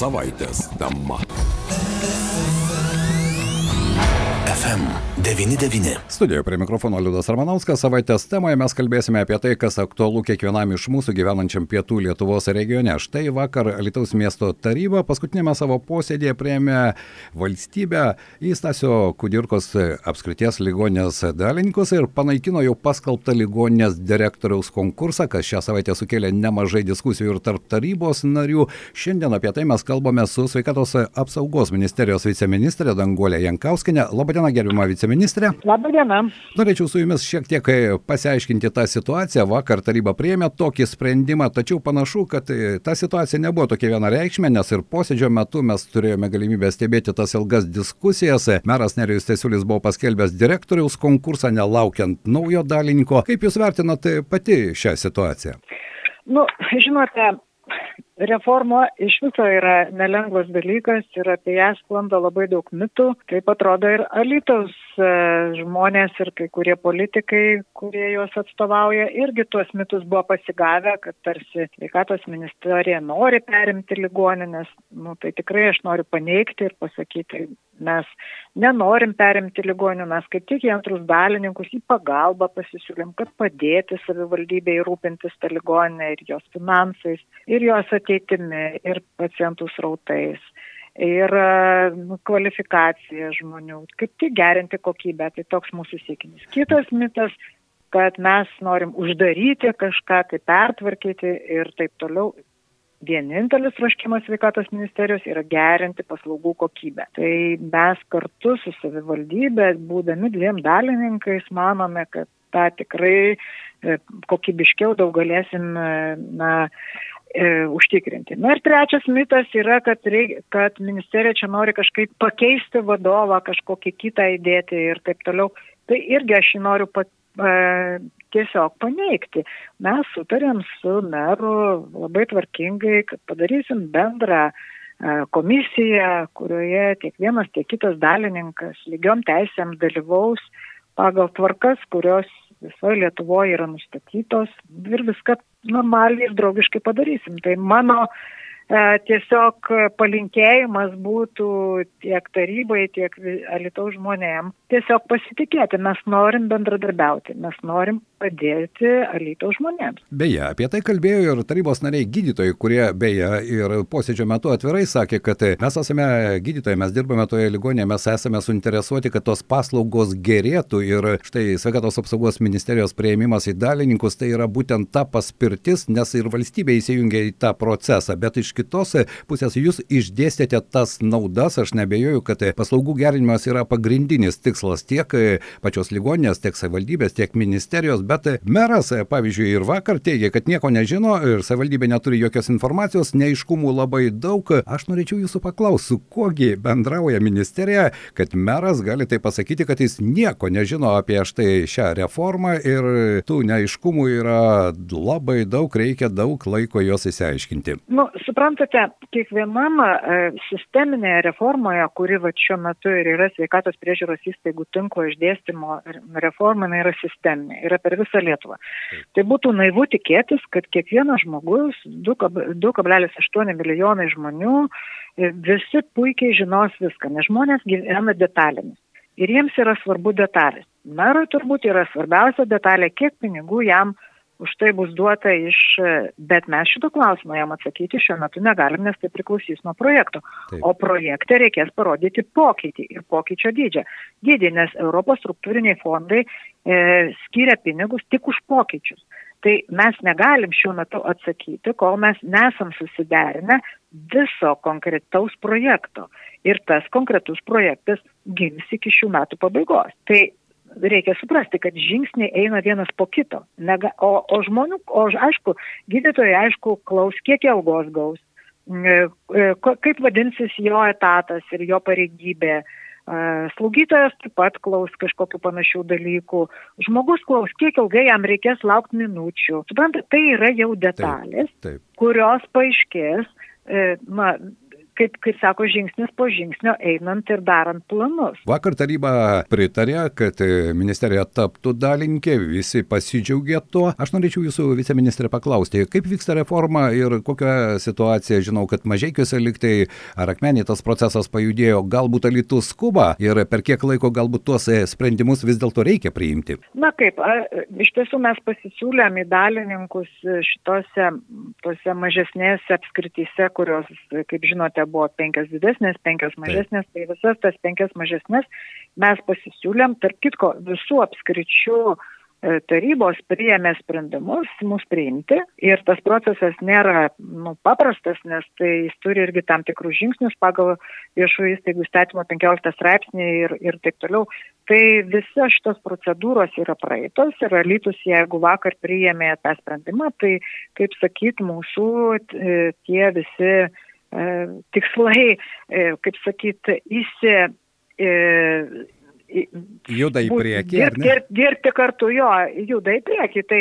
Savaitės tema. FM99. Studijoje prie mikrofono Liudas Ramanauskas. Savaitės temoje mes kalbėsime apie tai, kas aktualu kiekvienam iš mūsų gyvenančiam pietų Lietuvos regione. Štai vakar Alitaus miesto taryba paskutinėme savo posėdėje prieėmė valstybę į Stasio Kudirkos apskrities ligonės dalininkus ir panaikino jau paskelbtą ligonės direktoriaus konkursą, kas šią savaitę sukėlė nemažai diskusijų ir tarp tarybos narių. Šiandien apie tai mes kalbame su sveikatos apsaugos ministerijos viceministrė Danguolė Jankauskinė. Labadiena, gerbima viceministrė. Labadiena. Norėčiau su jumis šiek tiek e, pasiaiškinti tą situaciją. Vakar taryba priėmė tokį sprendimą, tačiau panašu, kad e, ta situacija nebuvo tokia vienareikšmė, nes ir posėdžio metu mes turėjome galimybę stebėti tas ilgas diskusijas. Meras Nerijus Tesiulis buvo paskelbęs direktoriaus konkursą, nelaukiant naujo dalininko. Kaip jūs vertinate pati šią situaciją? Nu, žinote, reforma iš viso yra nelengvas dalykas ir apie ją sklando labai daug mitų. Taip atrodo ir Alitos e, žmonės ir kai kurie politikai, kurie juos atstovauja, irgi tuos mitus buvo pasigavę, kad tarsi sveikatos ministerija nori perimti ligoninės. Nu, tai tikrai aš noriu paneigti ir pasakyti, mes nenorim perimti ligonių, mes kaip tik į antrus dalininkus į pagalbą pasisiūlėm, kad padėti savivaldybėje rūpintis tą ligoninę ir jos finansais, ir jos ateitimi, ir pacientų srautais. Ir nu, kvalifikacija žmonių, kaip tik gerinti kokybę, tai toks mūsų siekinis. Kitas mitas, kad mes norim uždaryti kažką, tai pertvarkyti ir taip toliau vienintelis troškimas sveikatos ministerijos yra gerinti paslaugų kokybę. Tai mes kartu su savivaldybė, būdami dviem dalininkais, manome, kad tą tikrai e, kokybiškiau daug galėsim e, na, e, užtikrinti. Na ir trečias mitas yra, kad, reik, kad ministerija čia nori kažkaip pakeisti vadovą, kažkokį kitą įdėti ir taip toliau. Tai irgi aš jį noriu pat, e, tiesiog paneigti. Mes sutarėm su meru labai tvarkingai, kad padarysim bendrą e, komisiją, kurioje tiek vienas, tiek kitas dalininkas lygiom teisėm dalyvaus pagal tvarkas, kurios visoje Lietuvoje yra nustatytos ir viską normaliai ir draugiškai padarysim. Tai mano E, tiesiog palinkėjimas būtų tiek tarybai, tiek Alitaus žmonėm tiesiog pasitikėti. Mes norim bendradarbiauti, mes norim padėti Alitaus žmonėms. Beje, apie tai kalbėjo ir tarybos nariai gydytojai, kurie beje ir posėdžio metu atvirai sakė, kad mes esame gydytojai, mes dirbame toje ligonėje, mes esame suinteresuoti, kad tos paslaugos gerėtų ir štai sveikatos apsaugos ministerijos prieimimas į dalininkus tai yra būtent ta paspirtis, nes ir valstybė įsijungia į tą procesą, bet iš kitos pusės jūs išdėstėte tas naudas, aš nebejoju, kad paslaugų gerinimas yra pagrindinis tikslas tiek pačios ligoninės, tiek savivaldybės, tiek ministerijos, bet meras, pavyzdžiui, ir vakar teigia, kad nieko nežino ir savivaldybė neturi jokios informacijos, neiškumų labai daug. Aš norėčiau jūsų paklausti, su kuogi bendrauja ministerija, kad meras gali tai pasakyti, kad jis nieko nežino apie štai šią reformą ir tų neiškumų yra labai daug, reikia daug laiko juos įsiaiškinti. Nu, suprantate, kiekvienam e, sisteminėje reformoje, kuri va šiuo metu ir yra sveikatos priežiūros įstaigų tinklo išdėstymo reforma, jinai yra sisteminė, yra per visą Lietuvą. Tai būtų naivu tikėtis, kad kiekvienas žmogus, 2,8 milijonai žmonių, e, visi puikiai žinos viską, nes žmonės gyvena detalėmis. Ir jiems yra svarbu detalės. Merui turbūt yra svarbiausia detalė, kiek pinigų jam uh, už tai bus duota iš, bet mes šito klausimo jam atsakyti šiuo metu negalim, nes tai priklausys nuo projekto. Taip. O projekte reikės parodyti pokytį ir pokyčio dydžią. Dydį, nes Europos struktūriniai fondai e, skiria pinigus tik už pokyčius. Tai mes negalim šiuo metu atsakyti, kol mes nesam susiderinę viso konkretaus projekto. Ir tas konkretus projektas gims iki šių metų pabaigos. Tai reikia suprasti, kad žingsniai eina vienas po kito. Nega, o, o žmonių, o aišku, gydytojai aišku klaus, kiek algos gaus, e, e, kaip vadinsis jo etatas ir jo pareigybė. E, slaugytojas taip pat klaus kažkokiu panašių dalykų. Žmogus klaus, kiek ilgai jam reikės laukti minučių. Suprantate, tai yra jau detalės, taip, taip. kurios paaiškės, na, kaip, kaip sako, žingsnis po žingsnio einant ir darant planus. Vakar taryba pritarė, kad ministerija taptų dalinkė, visi pasidžiaugė tuo. Aš norėčiau jūsų viceministrė paklausti, kaip vyksta reforma ir kokia situacija, žinau, kad mažiekiuose liktai ar akmenį tas procesas pajudėjo, galbūt alitus skuba ir per kiek laiko galbūt tuos sprendimus vis dėlto reikia priimti. Na kaip, iš tiesų mes pasisiūlėm į dalininkus šitose tose mažesnėse apskrityse, kurios, kaip žinote, buvo penkias didesnės, penkias mažesnės, tai visas tas penkias mažesnės mes pasisiūlėm, tarp kitko, visų apskričių e, tarybos priėmė sprendimus mus priimti ir tas procesas nėra nu, paprastas, nes tai jis turi irgi tam tikrus žingsnius pagal viešų įstaigų statymo 15 straipsnį ir, ir taip toliau. Tai visa šitos procedūros yra praeitos ir alytus, jeigu vakar priėmė tą sprendimą, tai, kaip sakyt, mūsų e, tie visi tikslai, e, kaip sakyt, įsi. E, juda į priekį. Dirbti, dir, dirbti kartu jo, juda į priekį. Tai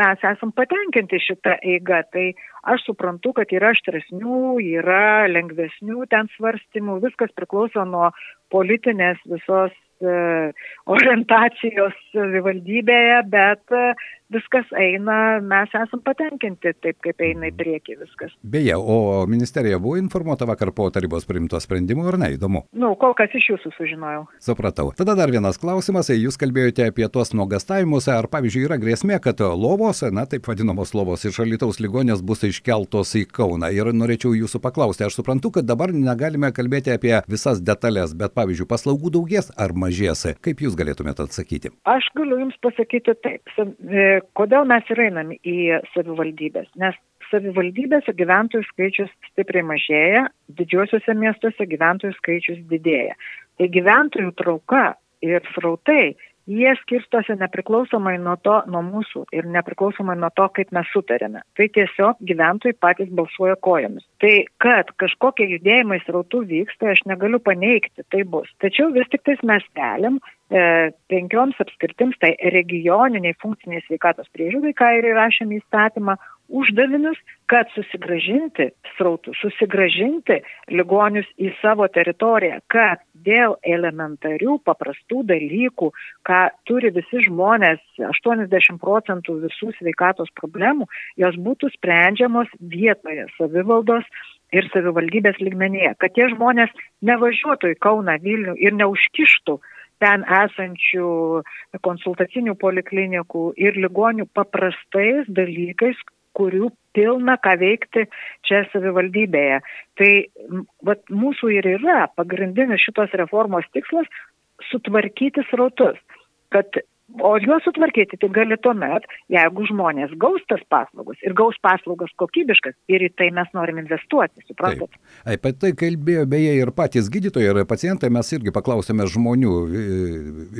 mes esam patenkinti šitą eigą. Tai aš suprantu, kad yra aštresnių, yra lengvesnių ten svarstymų. Viskas priklauso nuo politinės visos E, orientacijos savivaldybėje, bet e, viskas eina, mes esam patenkinti taip, kaip eina į priekį viskas. Beje, o ministerija buvo informuota vakar po tarybos priimto sprendimo, ar ne, įdomu? Nu, kol kas iš jūsų sužinojau. Supratau. Tada dar vienas klausimas, jūs kalbėjote apie tuos nuogastavimus, ar pavyzdžiui yra grėsmė, kad lovos, na taip vadinamos lovos iš Alitaus ligonės bus iškeltos į Kauną. Ir norėčiau jūsų paklausti, aš suprantu, kad dabar negalime kalbėti apie visas detalės, bet pavyzdžiui, paslaugų daugės ar mažės mažės. Kaip Jūs galėtumėte atsakyti? Aš galiu Jums pasakyti taip. Kodėl mes ir einam į savivaldybės? Nes savivaldybėse gyventojų skaičius stipriai mažėja, didžiuosiuose miestuose gyventojų skaičius didėja. Tai gyventojų trauka ir srautai jie skirstosi nepriklausomai nuo to, nuo mūsų ir nepriklausomai nuo to, kaip mes sutarėme. Tai tiesiog gyventojai patys balsuoja kojomis. Tai kad kažkokie judėjimai srautų vyksta, aš negaliu paneigti, tai bus. Tačiau vis tik tais mes keliam e, penkioms apskirtims, tai regioniniai funkciniai sveikatos priežiūrai, ką ir įrašėme į statymą, uždavinius, kad susigražinti srautų, susigražinti ligonius į savo teritoriją, kad dėl elementarių, paprastų dalykų, ką turi visi žmonės, 80 procentų visų sveikatos problemų, jos būtų sprendžiamos vietoje savivaldos ir savivaldybės lygmenyje, kad tie žmonės nevažiuotų į Kauną, Vilnių ir neužkištų ten esančių konsultacinių poliklinikų ir ligonių paprastais dalykais, kurių pilna ką veikti čia savivaldybėje. Tai vat, mūsų ir yra pagrindinis šitos reformos tikslas sutvarkyti srautus, kad O juos sutvarkyti tik gali tuomet, jeigu žmonės gaus tas paslaugas ir gaus paslaugas kokybiškas ir į tai mes norim investuoti, suprantate? Apie tai kalbėjo beje ir patys gydytojai ir pacientai, mes irgi paklausėme žmonių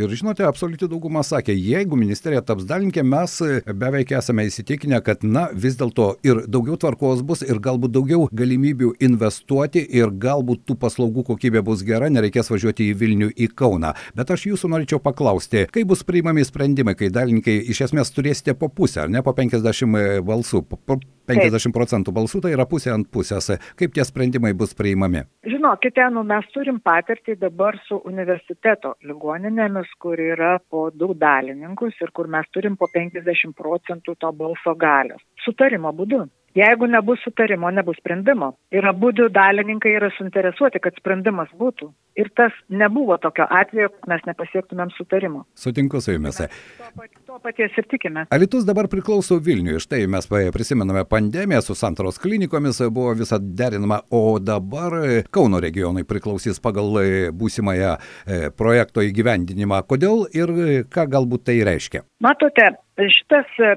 ir žinote, absoliuti dauguma sakė, jeigu ministerija taps dalinkė, mes beveik esame įsitikinę, kad na vis dėlto ir daugiau tvarkos bus ir galbūt daugiau galimybių investuoti ir galbūt tų paslaugų kokybė bus gera, nereikės važiuoti į Vilnių, į Kauną. Bet aš jūsų norėčiau paklausti, kaip bus priimami priimami sprendimai, kai dalininkai iš esmės turėsite po pusę, ar ne po 50 e, balsų, po 50 procentų balsų, tai yra pusė ant pusės. Kaip tie sprendimai bus priimami? Žinokite, nu, mes turim patirtį dabar su universiteto ligoninėmis, kur yra po du dalininkus ir kur mes turim po 50 procentų to balso galios. Sutarimo būdu. Jeigu nebus sutarimo, nebus sprendimo. Ir abu du dalininkai yra suinteresuoti, kad sprendimas būtų. Ir tas nebuvo tokio atveju, kad mes nepasiektumėm sutarimo. Sutinku su jumis. To, to paties ir tikime. Alitus dabar priklauso Vilniui. Štai mes prisimename pandemiją su Santaros klinikomis, buvo visa derinama, o dabar Kauno regionai priklausys pagal būsimąją e, projekto įgyvendinimą. Kodėl ir ką galbūt tai reiškia? Matote, šitas e,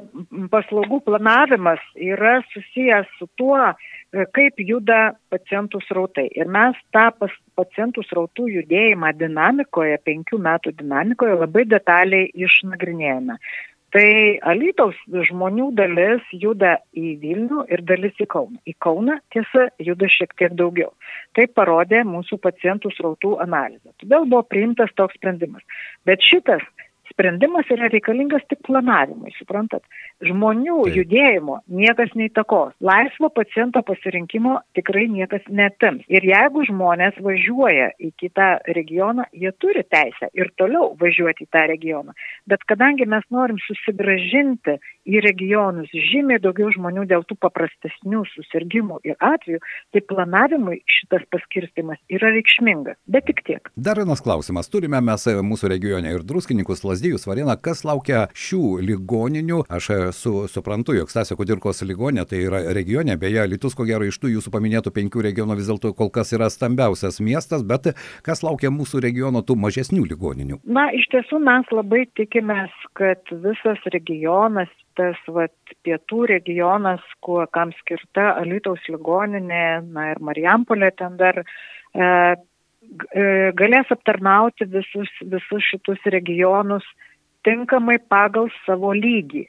paslaugų planavimas yra susijęs su tuo, e, kaip juda pacientų srautai. Ir mes tą pacientų srautų judėjimą dinamikoje, penkių metų dinamikoje labai detaliai išnagrinėjame. Tai Alytaus žmonių dalis juda į Vilnių ir dalis į Kauną. Į Kauną tiesa juda šiek tiek daugiau. Tai parodė mūsų pacientų srautų analizė. Todėl buvo priimtas toks sprendimas. Bet šitas sprendimas yra reikalingas tik planavimui, suprantat. Žmonių Taip. judėjimo niekas neįtakos. Laisvo paciento pasirinkimo tikrai niekas netims. Ir jeigu žmonės važiuoja į kitą regioną, jie turi teisę ir toliau važiuoti į tą regioną. Bet kadangi mes norim susigražinti į regionus žymiai daugiau žmonių dėl tų paprastesnių susirgymų ir atvejų, tai planavimui šitas paskirstimas yra reikšmingas. Bet tik tiek. Dar vienas klausimas. Turime mes mūsų regione ir druskininkus, Lazdijus, Varėną. Kas laukia šių ligoninių? Aš su, suprantu, jog Stasio Kudirkos ligonė tai yra regione, beje, Litus ko gero iš tų jūsų paminėtų penkių regionų vis dėlto kol kas yra stambiausias miestas, bet kas laukia mūsų regiono tų mažesnių ligoninių? Na, iš tiesų mes labai tikimės, kad visas regionas tas vat, pietų regionas, kuo kam skirta Alitaus ligoninė, na ir Marijampolė ten dar e, e, galės aptarnauti visus, visus šitus regionus tinkamai pagal savo lygį.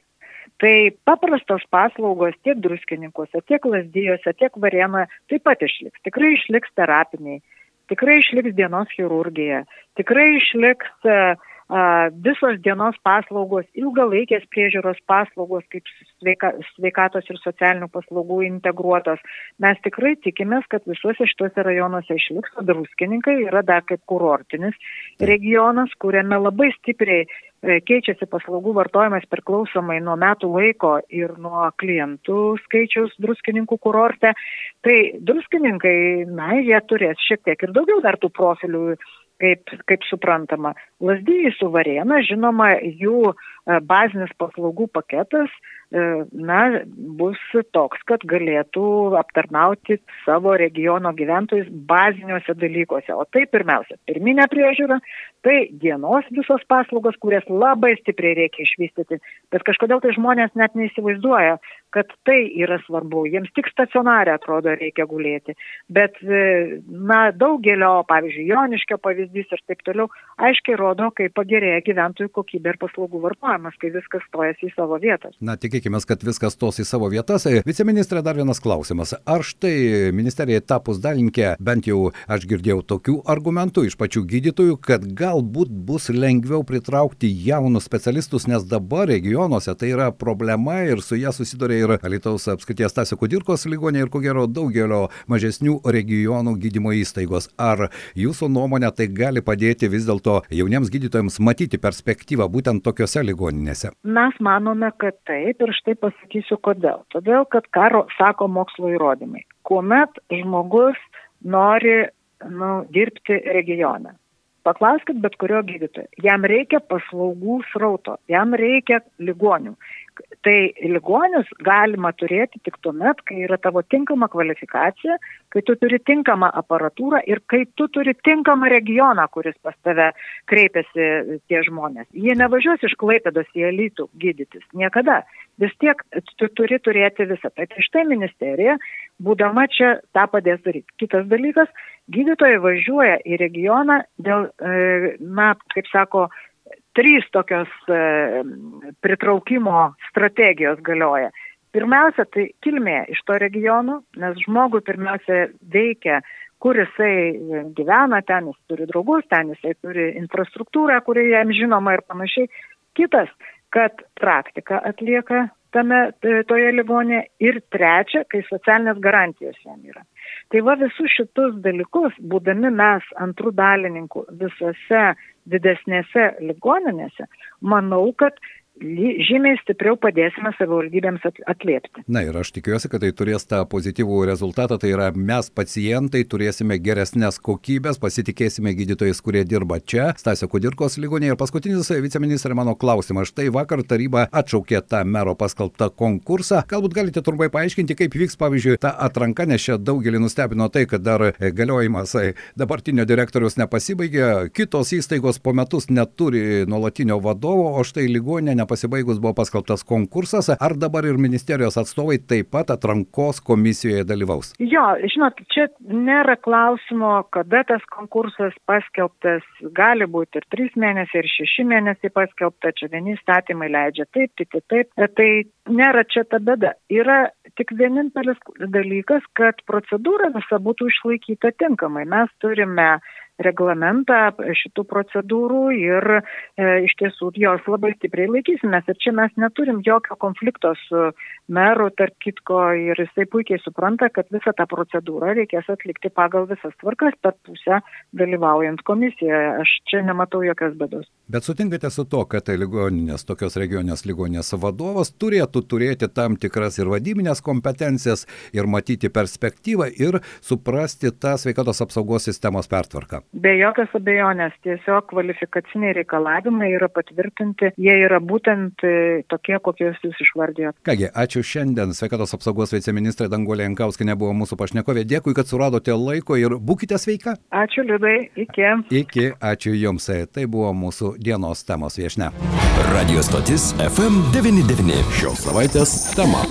Tai paprastos paslaugos tiek druskininkuose, tiek lasdyjose, tiek varėnoje taip pat išliks. Tikrai išliks terapiniai, tikrai išliks dienos chirurgija, tikrai išliks uh, visos dienos paslaugos, ilgalaikės priežiūros paslaugos, kaip sveika, sveikatos ir socialinių paslaugų integruotos. Mes tikrai tikimės, kad visuose šituose rajonuose išliks, o druskininkai yra dar kaip kurortinis regionas, kuriame labai stipriai e, keičiasi paslaugų vartojimas priklausomai nuo metų laiko ir nuo klientų skaičiaus druskininkų kurorte. Tai druskininkai, na, jie turės šiek tiek ir daugiau dar tų profilių kaip, kaip suprantama. Lasdyjai su Varėna, žinoma, jų e, bazinis paslaugų paketas E, na, bus toks, kad galėtų aptarnauti savo regiono gyventojus baziniuose dalykuose. O tai pirmiausia, pirminė priežiūra, tai dienos visos paslaugos, kurias labai stipriai reikia išvystyti, bet kažkodėl tai žmonės net neįsivaizduoja, kad tai yra svarbu. Jiems tik stacionarė atrodo reikia gulėti. Bet, e, na, daugelio, pavyzdžiui, Joniškio pavyzdys ir taip toliau, aiškiai rodo, kaip pagerėja gyventojų kokybė ir paslaugų vartojimas, kai viskas stojasi į savo vietas. Na, tik tikėkime, kad viskas tos į savo vietas. Viceministrė, dar vienas klausimas. Ar štai ministerijai tapus dalinkė, bent jau aš girdėjau tokių argumentų iš pačių gydytojų, kad galbūt bus lengviau pritraukti jaunus specialistus, nes dabar regionuose tai yra problema ir su ją susiduria ir Alitaus apskrities Tasio Kudirkos ligonė ir ko gero daugelio mažesnių regionų gydymo įstaigos. Ar jūsų nuomonė tai gali padėti vis dėlto jauniems gydytojams matyti perspektyvą būtent tokiuose ligoninėse? Mes manome, kad taip ir štai pasakysiu kodėl. Todėl, kad karo sako mokslo įrodymai. Kuomet žmogus nori nu, dirbti regione, paklauskit bet kurio gydytojo, jam reikia paslaugų srauto, jam reikia ligonių. Tai ligonius galima turėti tik tuomet, kai yra tavo tinkama kvalifikacija, kai tu turi tinkamą aparatūrą ir kai tu turi tinkamą regioną, kuris pas tave kreipiasi tie žmonės. Jie nevažiuos iš Klaipėdos į elitų gydytis. Niekada. Vis tiek tu turi turėti visą. Tai štai ministerija, būdama čia, tą padės daryti. Kitas dalykas, gydytojai važiuoja į regioną dėl, e, na, kaip sako, trys tokios e, pritraukimo strategijos galioja. Pirmiausia, tai kilmė iš to regiono, nes žmogui pirmiausia veikia, kur jisai gyvena, ten jis turi draugus, ten jisai turi infrastruktūrą, kuri jam žinoma ir panašiai. Kitas, kad praktika atlieka tame, toje ligonėje. Ir trečia, kai socialinės garantijos jam yra. Tai va visus šitus dalykus, būdami mes antrų dalininkų visose didesnėse ligoninėse, manau, kad žymiai stipriau padėsime savivaldybėms atliepti. Na ir aš tikiuosi, kad tai turės tą pozityvų rezultatą, tai yra mes pacientai turėsime geresnės kokybės, pasitikėsime gydytojais, kurie dirba čia, Stasio Kudirkos ligonėje. Ir paskutinis viceministrė mano klausimas. Štai vakar taryba atšaukė tą mero paskelbtą konkursą. Galbūt galite trumpai paaiškinti, kaip vyks, pavyzdžiui, ta atranka, nes čia daugelį nustebino tai, kad dar galiojimas dabartinio direktorius nepasibaigė, kitos įstaigos po metus neturi nuolatinio vadovo, o štai ligonė nepasibaigus buvo paskelbtas konkursas, ar dabar ir ministerijos atstovai taip pat atrankos komisijoje dalyvaus? Jo, žinot, čia nėra klausimo, kada tas konkursas paskelbtas, gali būti ir trys mėnesiai, ir šeši mėnesiai paskelbta, čia vieni statymai leidžia taip, kiti taip, tai nėra čia ta bėda. Yra tik vienintelis dalykas, kad procedūra visa būtų išlaikyta tinkamai. Mes turime reglamentą šitų procedūrų ir e, iš tiesų jos labai stipriai laikysimės. Ir čia mes neturim jokio konflikto su meru, tarp kitko, ir jisai puikiai supranta, kad visą tą procedūrą reikės atlikti pagal visas tvarkas per pusę dalyvaujant komisijoje. Aš čia nematau jokios bėdos. Bet sutinkate su to, kad tai ligoninės, tokios regioninės ligoninės vadovas turėtų turėti tam tikras ir vadybinės kompetencijas ir matyti perspektyvą ir suprasti tą sveikatos apsaugos sistemos pertvarką. Be jokios abejonės, tiesiog kvalifikaciniai reikalavimai yra patvirtinti, jie yra būtent e, tokie, kokius jūs išvardėjote. Kągi, ačiū šiandien. Sveikatos apsaugos viceministrė Dangolė Jankauskinė buvo mūsų pašnekovė. Dėkui, kad suradote laiko ir būkite sveika. Ačiū, Liudai. Iki. Iki, ačiū Jums. Tai buvo mūsų dienos temos viešne. Radio stotis FM99. Šios savaitės tema.